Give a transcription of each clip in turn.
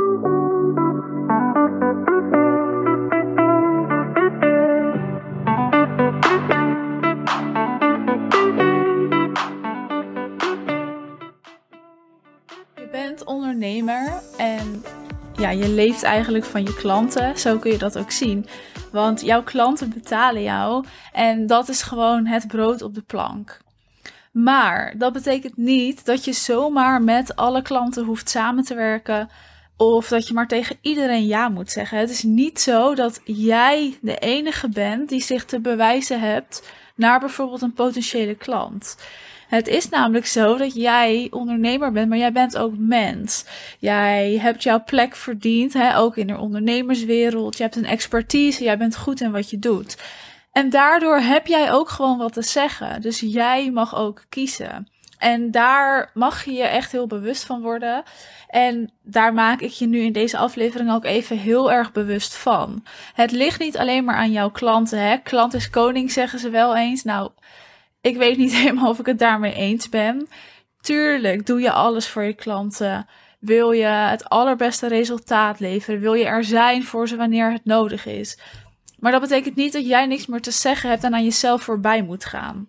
Je bent ondernemer en ja, je leeft eigenlijk van je klanten. Zo kun je dat ook zien. Want jouw klanten betalen jou en dat is gewoon het brood op de plank. Maar dat betekent niet dat je zomaar met alle klanten hoeft samen te werken. Of dat je maar tegen iedereen ja moet zeggen. Het is niet zo dat jij de enige bent die zich te bewijzen hebt naar bijvoorbeeld een potentiële klant. Het is namelijk zo dat jij ondernemer bent, maar jij bent ook mens. Jij hebt jouw plek verdiend, hè, ook in de ondernemerswereld. Je hebt een expertise, jij bent goed in wat je doet. En daardoor heb jij ook gewoon wat te zeggen. Dus jij mag ook kiezen. En daar mag je je echt heel bewust van worden. En daar maak ik je nu in deze aflevering ook even heel erg bewust van. Het ligt niet alleen maar aan jouw klanten. Hè? Klant is koning, zeggen ze wel eens. Nou, ik weet niet helemaal of ik het daarmee eens ben. Tuurlijk doe je alles voor je klanten. Wil je het allerbeste resultaat leveren? Wil je er zijn voor ze wanneer het nodig is? Maar dat betekent niet dat jij niks meer te zeggen hebt en aan jezelf voorbij moet gaan.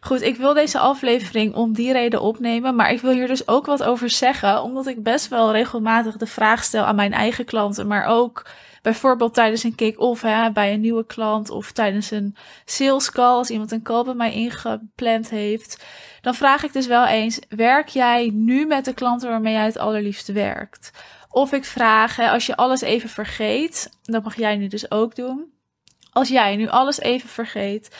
Goed, ik wil deze aflevering om die reden opnemen, maar ik wil hier dus ook wat over zeggen, omdat ik best wel regelmatig de vraag stel aan mijn eigen klanten, maar ook bijvoorbeeld tijdens een kick-off bij een nieuwe klant of tijdens een sales call, als iemand een call bij mij ingepland heeft. Dan vraag ik dus wel eens, werk jij nu met de klanten waarmee jij het allerliefste werkt? Of ik vraag, hè, als je alles even vergeet, dat mag jij nu dus ook doen. Als jij nu alles even vergeet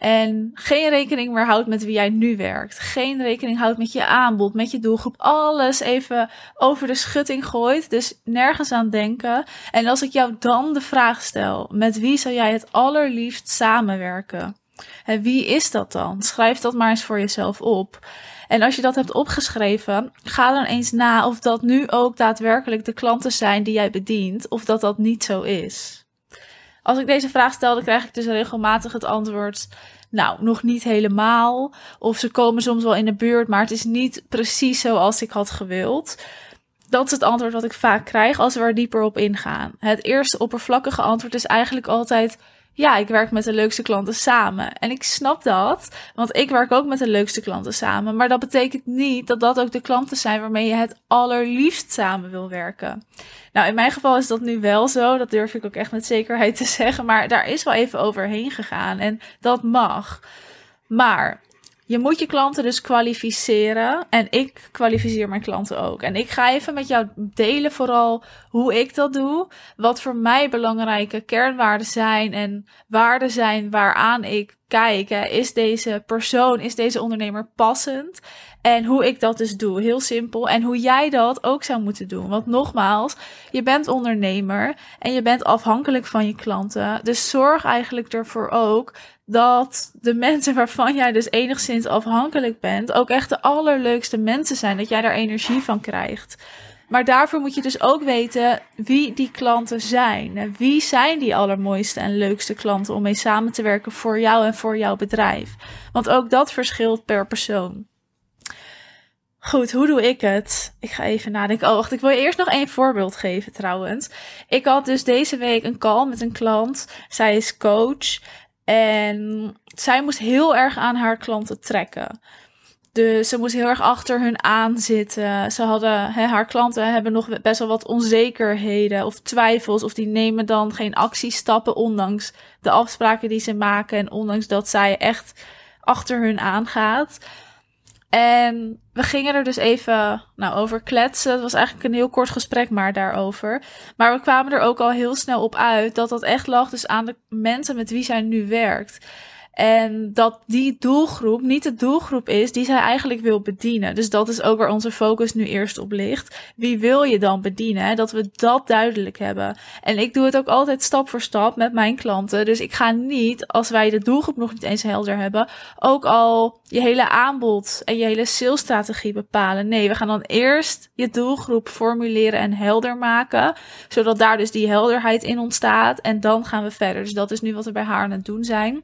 en geen rekening meer houdt met wie jij nu werkt. Geen rekening houdt met je aanbod, met je doelgroep. Alles even over de schutting gooit. Dus nergens aan denken. En als ik jou dan de vraag stel: met wie zou jij het allerliefst samenwerken? En wie is dat dan? Schrijf dat maar eens voor jezelf op. En als je dat hebt opgeschreven, ga dan eens na of dat nu ook daadwerkelijk de klanten zijn die jij bedient, of dat dat niet zo is. Als ik deze vraag stel, dan krijg ik dus regelmatig het antwoord. Nou, nog niet helemaal. Of ze komen soms wel in de buurt, maar het is niet precies zoals ik had gewild. Dat is het antwoord wat ik vaak krijg als we er dieper op ingaan. Het eerste oppervlakkige antwoord is eigenlijk altijd: ja, ik werk met de leukste klanten samen. En ik snap dat, want ik werk ook met de leukste klanten samen. Maar dat betekent niet dat dat ook de klanten zijn waarmee je het allerliefst samen wil werken. Nou, in mijn geval is dat nu wel zo. Dat durf ik ook echt met zekerheid te zeggen. Maar daar is wel even overheen gegaan. En dat mag. Maar je moet je klanten dus kwalificeren. En ik kwalificeer mijn klanten ook. En ik ga even met jou delen vooral hoe ik dat doe. Wat voor mij belangrijke kernwaarden zijn en waarden zijn waaraan ik kijk. Is deze persoon, is deze ondernemer passend? En hoe ik dat dus doe. Heel simpel. En hoe jij dat ook zou moeten doen. Want nogmaals, je bent ondernemer en je bent afhankelijk van je klanten. Dus zorg eigenlijk ervoor ook dat de mensen waarvan jij dus enigszins afhankelijk bent, ook echt de allerleukste mensen zijn. Dat jij daar energie van krijgt. Maar daarvoor moet je dus ook weten wie die klanten zijn. Wie zijn die allermooiste en leukste klanten om mee samen te werken voor jou en voor jouw bedrijf? Want ook dat verschilt per persoon. Goed, hoe doe ik het? Ik ga even nadenken. Oh, wacht, ik wil je eerst nog één voorbeeld geven trouwens. Ik had dus deze week een call met een klant. Zij is coach en zij moest heel erg aan haar klanten trekken. Dus ze moest heel erg achter hun aan zitten. Ze hadden, hè, haar klanten hebben nog best wel wat onzekerheden of twijfels. Of die nemen dan geen actiestappen, ondanks de afspraken die ze maken. En ondanks dat zij echt achter hun aangaat. En we gingen er dus even nou, over kletsen. Het was eigenlijk een heel kort gesprek maar daarover. Maar we kwamen er ook al heel snel op uit dat dat echt lag dus aan de mensen met wie zij nu werkt. En dat die doelgroep niet de doelgroep is die zij eigenlijk wil bedienen. Dus dat is ook waar onze focus nu eerst op ligt. Wie wil je dan bedienen? Dat we dat duidelijk hebben. En ik doe het ook altijd stap voor stap met mijn klanten. Dus ik ga niet, als wij de doelgroep nog niet eens helder hebben, ook al je hele aanbod en je hele salesstrategie bepalen. Nee, we gaan dan eerst je doelgroep formuleren en helder maken. Zodat daar dus die helderheid in ontstaat. En dan gaan we verder. Dus dat is nu wat we bij haar aan het doen zijn.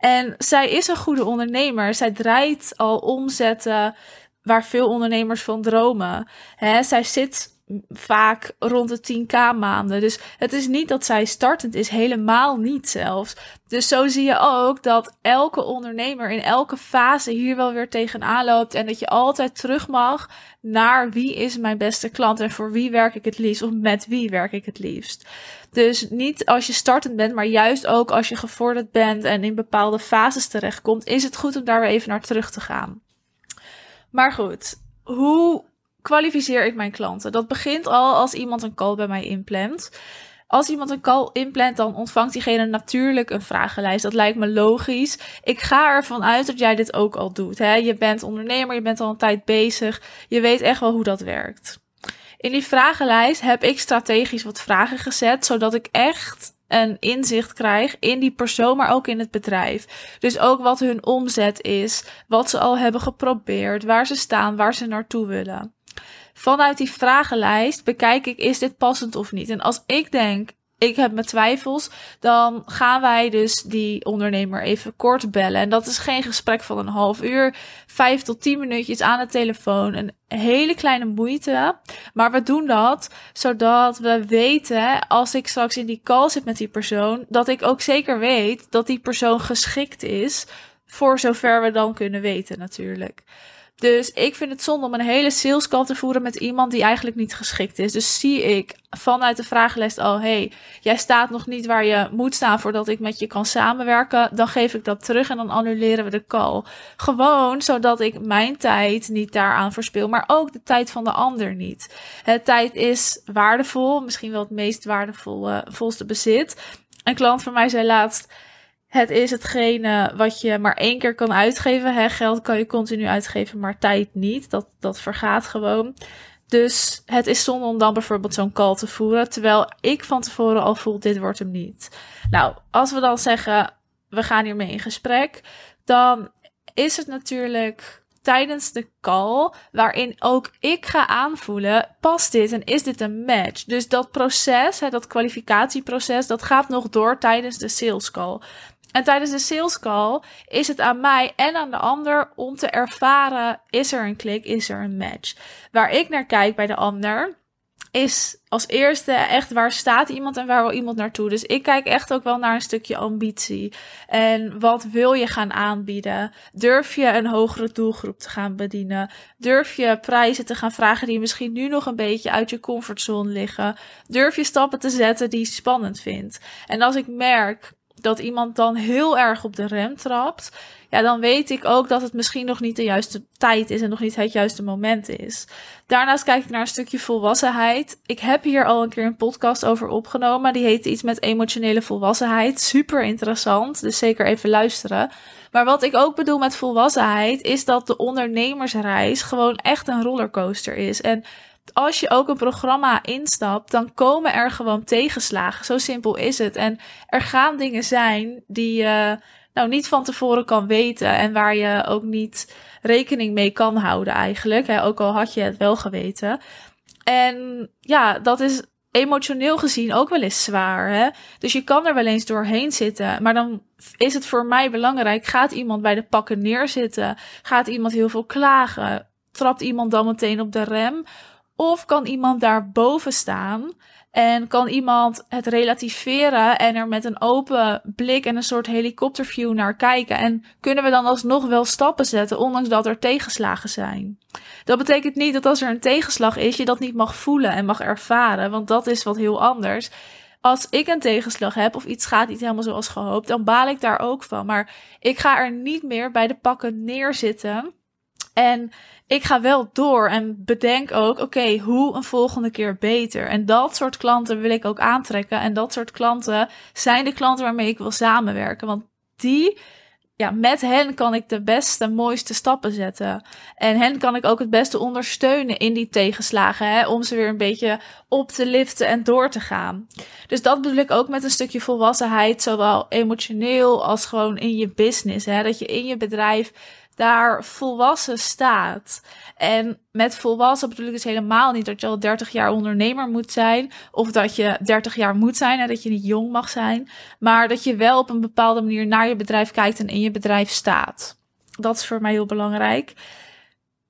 En zij is een goede ondernemer. Zij draait al omzetten waar veel ondernemers van dromen. Hè, zij zit vaak rond de 10k maanden. Dus het is niet dat zij startend is, helemaal niet zelfs. Dus zo zie je ook dat elke ondernemer in elke fase hier wel weer tegenaan loopt en dat je altijd terug mag naar wie is mijn beste klant en voor wie werk ik het liefst of met wie werk ik het liefst. Dus niet als je startend bent, maar juist ook als je gevorderd bent en in bepaalde fases terechtkomt, is het goed om daar weer even naar terug te gaan. Maar goed, hoe kwalificeer ik mijn klanten? Dat begint al als iemand een call bij mij inplant. Als iemand een call inplant, dan ontvangt diegene natuurlijk een vragenlijst. Dat lijkt me logisch. Ik ga ervan uit dat jij dit ook al doet. Hè? Je bent ondernemer, je bent al een tijd bezig. Je weet echt wel hoe dat werkt. In die vragenlijst heb ik strategisch wat vragen gezet, zodat ik echt een inzicht krijg in die persoon, maar ook in het bedrijf. Dus ook wat hun omzet is, wat ze al hebben geprobeerd, waar ze staan, waar ze naartoe willen. Vanuit die vragenlijst bekijk ik, is dit passend of niet? En als ik denk, ik heb mijn twijfels, dan gaan wij dus die ondernemer even kort bellen. En dat is geen gesprek van een half uur, vijf tot tien minuutjes aan de telefoon. Een hele kleine moeite, maar we doen dat zodat we weten, als ik straks in die call zit met die persoon, dat ik ook zeker weet dat die persoon geschikt is voor zover we dan kunnen weten natuurlijk. Dus ik vind het zonde om een hele sales call te voeren met iemand die eigenlijk niet geschikt is. Dus zie ik vanuit de vragenlijst al, hey, jij staat nog niet waar je moet staan voordat ik met je kan samenwerken. Dan geef ik dat terug en dan annuleren we de call. Gewoon zodat ik mijn tijd niet daaraan verspil, maar ook de tijd van de ander niet. Het tijd is waardevol, misschien wel het meest waardevolle, volste bezit. Een klant van mij zei laatst, het is hetgene wat je maar één keer kan uitgeven. Hè? Geld kan je continu uitgeven, maar tijd niet. Dat, dat vergaat gewoon. Dus het is zonde om dan bijvoorbeeld zo'n call te voeren. Terwijl ik van tevoren al voel, dit wordt hem niet. Nou, als we dan zeggen, we gaan hiermee in gesprek. Dan is het natuurlijk tijdens de call, waarin ook ik ga aanvoelen, past dit en is dit een match? Dus dat proces, hè, dat kwalificatieproces, dat gaat nog door tijdens de sales call. En tijdens de sales call is het aan mij en aan de ander om te ervaren: is er een klik, is er een match? Waar ik naar kijk bij de ander is als eerste echt waar staat iemand en waar wil iemand naartoe. Dus ik kijk echt ook wel naar een stukje ambitie. En wat wil je gaan aanbieden? Durf je een hogere doelgroep te gaan bedienen? Durf je prijzen te gaan vragen die misschien nu nog een beetje uit je comfortzone liggen? Durf je stappen te zetten die je spannend vindt? En als ik merk dat iemand dan heel erg op de rem trapt, ja, dan weet ik ook dat het misschien nog niet de juiste tijd is en nog niet het juiste moment is. Daarnaast kijk ik naar een stukje volwassenheid. Ik heb hier al een keer een podcast over opgenomen. Die heet iets met emotionele volwassenheid. Super interessant, dus zeker even luisteren. Maar wat ik ook bedoel met volwassenheid is dat de ondernemersreis gewoon echt een rollercoaster is. En als je ook een programma instapt, dan komen er gewoon tegenslagen. Zo simpel is het. En er gaan dingen zijn die je nou niet van tevoren kan weten en waar je ook niet rekening mee kan houden eigenlijk. Hè, ook al had je het wel geweten. En ja, dat is emotioneel gezien ook wel eens zwaar. Hè? Dus je kan er wel eens doorheen zitten. Maar dan is het voor mij belangrijk. Gaat iemand bij de pakken neerzitten? Gaat iemand heel veel klagen? Trapt iemand dan meteen op de rem? Of kan iemand daarboven staan en kan iemand het relativeren en er met een open blik en een soort helikopterview naar kijken? En kunnen we dan alsnog wel stappen zetten, ondanks dat er tegenslagen zijn? Dat betekent niet dat als er een tegenslag is, je dat niet mag voelen en mag ervaren, want dat is wat heel anders. Als ik een tegenslag heb of iets gaat niet helemaal zoals gehoopt, dan baal ik daar ook van. Maar ik ga er niet meer bij de pakken neerzitten. En ik ga wel door en bedenk ook, oké, hoe een volgende keer beter. En dat soort klanten wil ik ook aantrekken. En dat soort klanten zijn de klanten waarmee ik wil samenwerken. Want die, ja, met hen kan ik de beste, mooiste stappen zetten. En hen kan ik ook het beste ondersteunen in die tegenslagen, hè, om ze weer een beetje op te liften en door te gaan. Dus dat bedoel ik ook met een stukje volwassenheid, zowel emotioneel als gewoon in je business. Hè, dat je in je bedrijf daar volwassen staat. En met volwassen bedoel ik dus helemaal niet dat je al 30 jaar ondernemer moet zijn. Of dat je 30 jaar moet zijn en dat je niet jong mag zijn. Maar dat je wel op een bepaalde manier naar je bedrijf kijkt en in je bedrijf staat. Dat is voor mij heel belangrijk.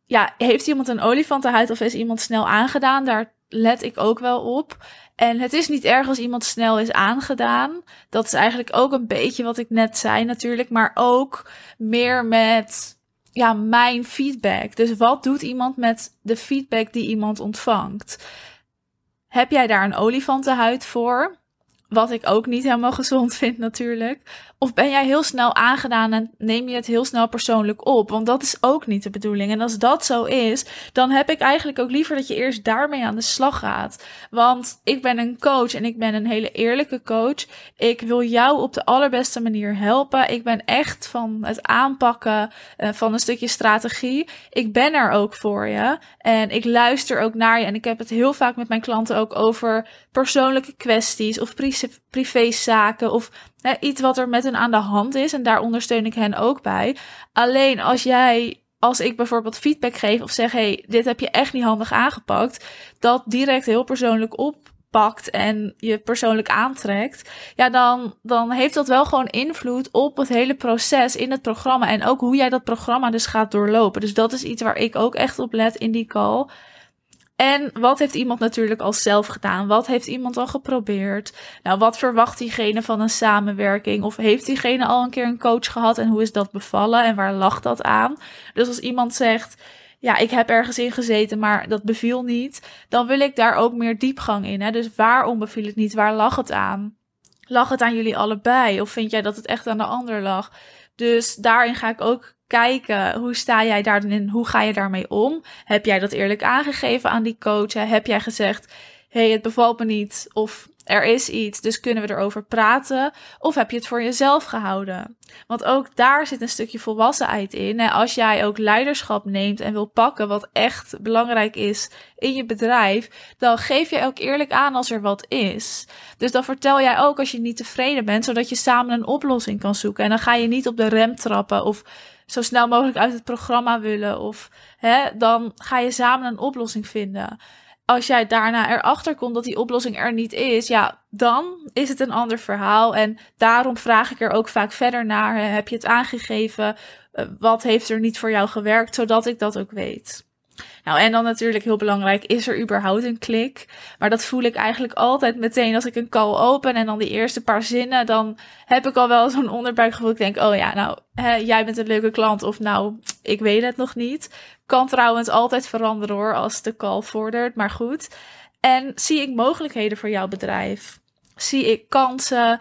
Ja, heeft iemand een olifantenhuid of is iemand snel aangedaan? Daar let ik ook wel op. En het is niet erg als iemand snel is aangedaan. Dat is eigenlijk ook een beetje wat ik net zei natuurlijk. Maar ook meer met ja, mijn feedback. Dus wat doet iemand met de feedback die iemand ontvangt? Heb jij daar een olifantenhuid voor? Wat ik ook niet helemaal gezond vind natuurlijk. Of ben jij heel snel aangedaan en neem je het heel snel persoonlijk op? Want dat is ook niet de bedoeling. En als dat zo is, dan heb ik eigenlijk ook liever dat je eerst daarmee aan de slag gaat. Want ik ben een coach en ik ben een hele eerlijke coach. Ik wil jou op de allerbeste manier helpen. Ik ben echt van het aanpakken uh, van een stukje strategie. Ik ben er ook voor je. En ik luister ook naar je. En ik heb het heel vaak met mijn klanten ook over persoonlijke kwesties of privézaken of hè, iets wat er met hen aan de hand is. En daar ondersteun ik hen ook bij. Alleen als jij, als ik bijvoorbeeld feedback geef of zeg: hey, dit heb je echt niet handig aangepakt, dat direct heel persoonlijk oppakt en je persoonlijk aantrekt, ja, dan, dan heeft dat wel gewoon invloed op het hele proces in het programma en ook hoe jij dat programma dus gaat doorlopen. Dus dat is iets waar ik ook echt op let in die call. En wat heeft iemand natuurlijk al zelf gedaan? Wat heeft iemand al geprobeerd? Nou, wat verwacht diegene van een samenwerking? Of heeft diegene al een keer een coach gehad en hoe is dat bevallen en waar lag dat aan? Dus als iemand zegt, ja, ik heb ergens in gezeten, maar dat beviel niet, dan wil ik daar ook meer diepgang in. Hè? Dus waarom beviel het niet? Waar lag het aan? Lag het aan jullie allebei? Of vind jij dat het echt aan de ander lag? Dus daarin ga ik ook kijken, hoe sta jij daarin? Hoe ga je daarmee om? Heb jij dat eerlijk aangegeven aan die coach? Heb jij gezegd, hey, het bevalt me niet of er is iets, dus kunnen we erover praten? Of heb je het voor jezelf gehouden? Want ook daar zit een stukje volwassenheid in. Als jij ook leiderschap neemt en wil pakken wat echt belangrijk is in je bedrijf, dan geef je ook eerlijk aan als er wat is. Dus dan vertel jij ook als je niet tevreden bent, zodat je samen een oplossing kan zoeken. En dan ga je niet op de rem trappen of zo snel mogelijk uit het programma willen. Of hè, dan ga je samen een oplossing vinden. Als jij daarna erachter komt dat die oplossing er niet is, ja, dan is het een ander verhaal. En daarom vraag ik er ook vaak verder naar. Heb je het aangegeven? Eh, wat heeft er niet voor jou gewerkt, zodat ik dat ook weet? Nou, en dan natuurlijk heel belangrijk, is er überhaupt een klik? Maar dat voel ik eigenlijk altijd meteen als ik een call open en dan die eerste paar zinnen, dan heb ik al wel zo'n onderbuikgevoel. Ik denk, oh ja, nou, hè, jij bent een leuke klant of nou, ik weet het nog niet. Kan trouwens altijd veranderen hoor, als de call vordert, maar goed. En zie ik mogelijkheden voor jouw bedrijf? Zie ik kansen?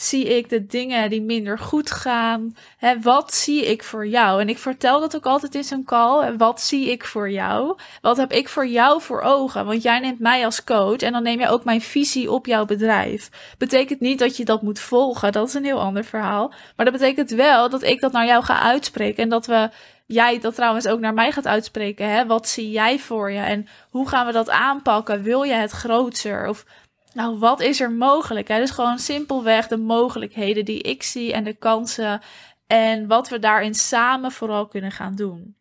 Zie ik de dingen die minder goed gaan? Hè, wat zie ik voor jou? En ik vertel dat ook altijd in zo'n call. Wat zie ik voor jou? Wat heb ik voor jou voor ogen? Want jij neemt mij als coach en dan neem je ook mijn visie op jouw bedrijf. Betekent niet dat je dat moet volgen. Dat is een heel ander verhaal. Maar dat betekent wel dat ik dat naar jou ga uitspreken en dat we jij dat trouwens ook naar mij gaat uitspreken. Hè? Wat zie jij voor je? En hoe gaan we dat aanpakken? Wil je het groter? Of nou, wat is er mogelijk? Hè? Dus gewoon simpelweg de mogelijkheden die ik zie en de kansen. En wat we daarin samen vooral kunnen gaan doen.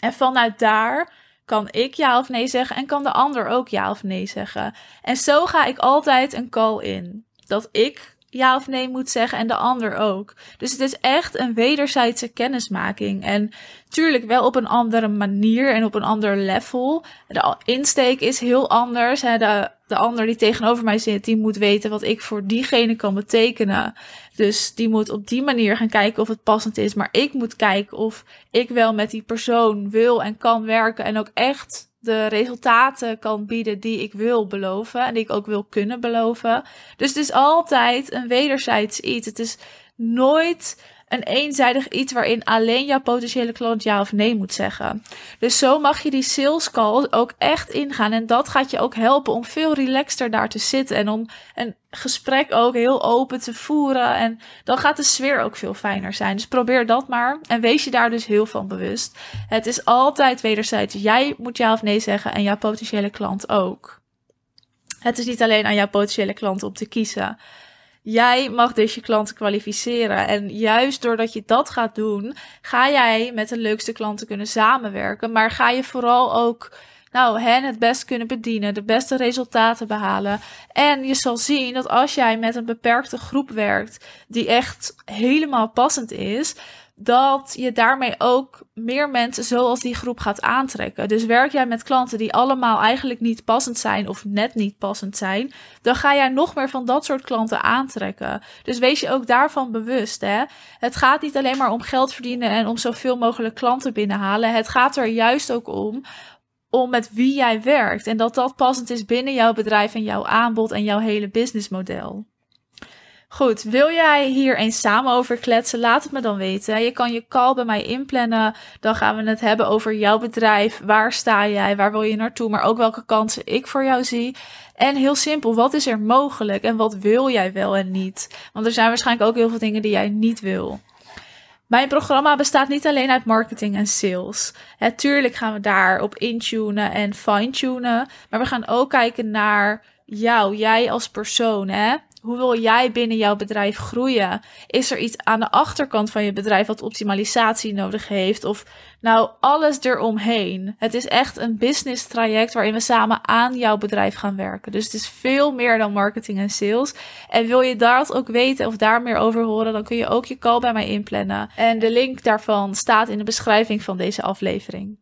En vanuit daar kan ik ja of nee zeggen en kan de ander ook ja of nee zeggen. En zo ga ik altijd een call in. Dat ik ja of nee moet zeggen en de ander ook. Dus het is echt een wederzijdse kennismaking. En tuurlijk wel op een andere manier en op een ander level. De insteek is heel anders. De, de ander die tegenover mij zit, die moet weten wat ik voor diegene kan betekenen. Dus die moet op die manier gaan kijken of het passend is. Maar ik moet kijken of ik wel met die persoon wil en kan werken en ook echt de resultaten kan bieden die ik wil beloven en die ik ook wil kunnen beloven. Dus het is altijd een wederzijds iets. Het is nooit een eenzijdig iets waarin alleen jouw potentiële klant ja of nee moet zeggen. Dus zo mag je die sales call ook echt ingaan. En dat gaat je ook helpen om veel relaxter daar te zitten. En om een gesprek ook heel open te voeren. En dan gaat de sfeer ook veel fijner zijn. Dus probeer dat maar. En wees je daar dus heel van bewust. Het is altijd wederzijds. Jij moet ja of nee zeggen en jouw potentiële klant ook. Het is niet alleen aan jouw potentiële klant om te kiezen. Jij mag dus je klanten kwalificeren. En juist doordat je dat gaat doen, ga jij met de leukste klanten kunnen samenwerken. Maar ga je vooral ook nou, hen het best kunnen bedienen, de beste resultaten behalen. En je zal zien dat als jij met een beperkte groep werkt, die echt helemaal passend is, dat je daarmee ook meer mensen zoals die groep gaat aantrekken. Dus werk jij met klanten die allemaal eigenlijk niet passend zijn of net niet passend zijn, dan ga jij nog meer van dat soort klanten aantrekken. Dus wees je ook daarvan bewust. Hè? Het gaat niet alleen maar om geld verdienen en om zoveel mogelijk klanten binnenhalen. Het gaat er juist ook om om met wie jij werkt en dat dat passend is binnen jouw bedrijf en jouw aanbod en jouw hele businessmodel. Goed, wil jij hier eens samen over kletsen? Laat het me dan weten. Je kan je call bij mij inplannen. Dan gaan we het hebben over jouw bedrijf. Waar sta jij? Waar wil je naartoe? Maar ook welke kansen ik voor jou zie. En heel simpel, wat is er mogelijk en wat wil jij wel en niet? Want er zijn waarschijnlijk ook heel veel dingen die jij niet wil. Mijn programma bestaat niet alleen uit marketing en sales. Natuurlijk gaan we daar op intunen en fine-tunen. Maar we gaan ook kijken naar jou, jij als persoon. Hè? Hoe wil jij binnen jouw bedrijf groeien? Is er iets aan de achterkant van je bedrijf wat optimalisatie nodig heeft? Of nou alles eromheen? Het is echt een business traject waarin we samen aan jouw bedrijf gaan werken. Dus het is veel meer dan marketing en sales. En wil je dat ook weten of daar meer over horen, dan kun je ook je call bij mij inplannen. En de link daarvan staat in de beschrijving van deze aflevering.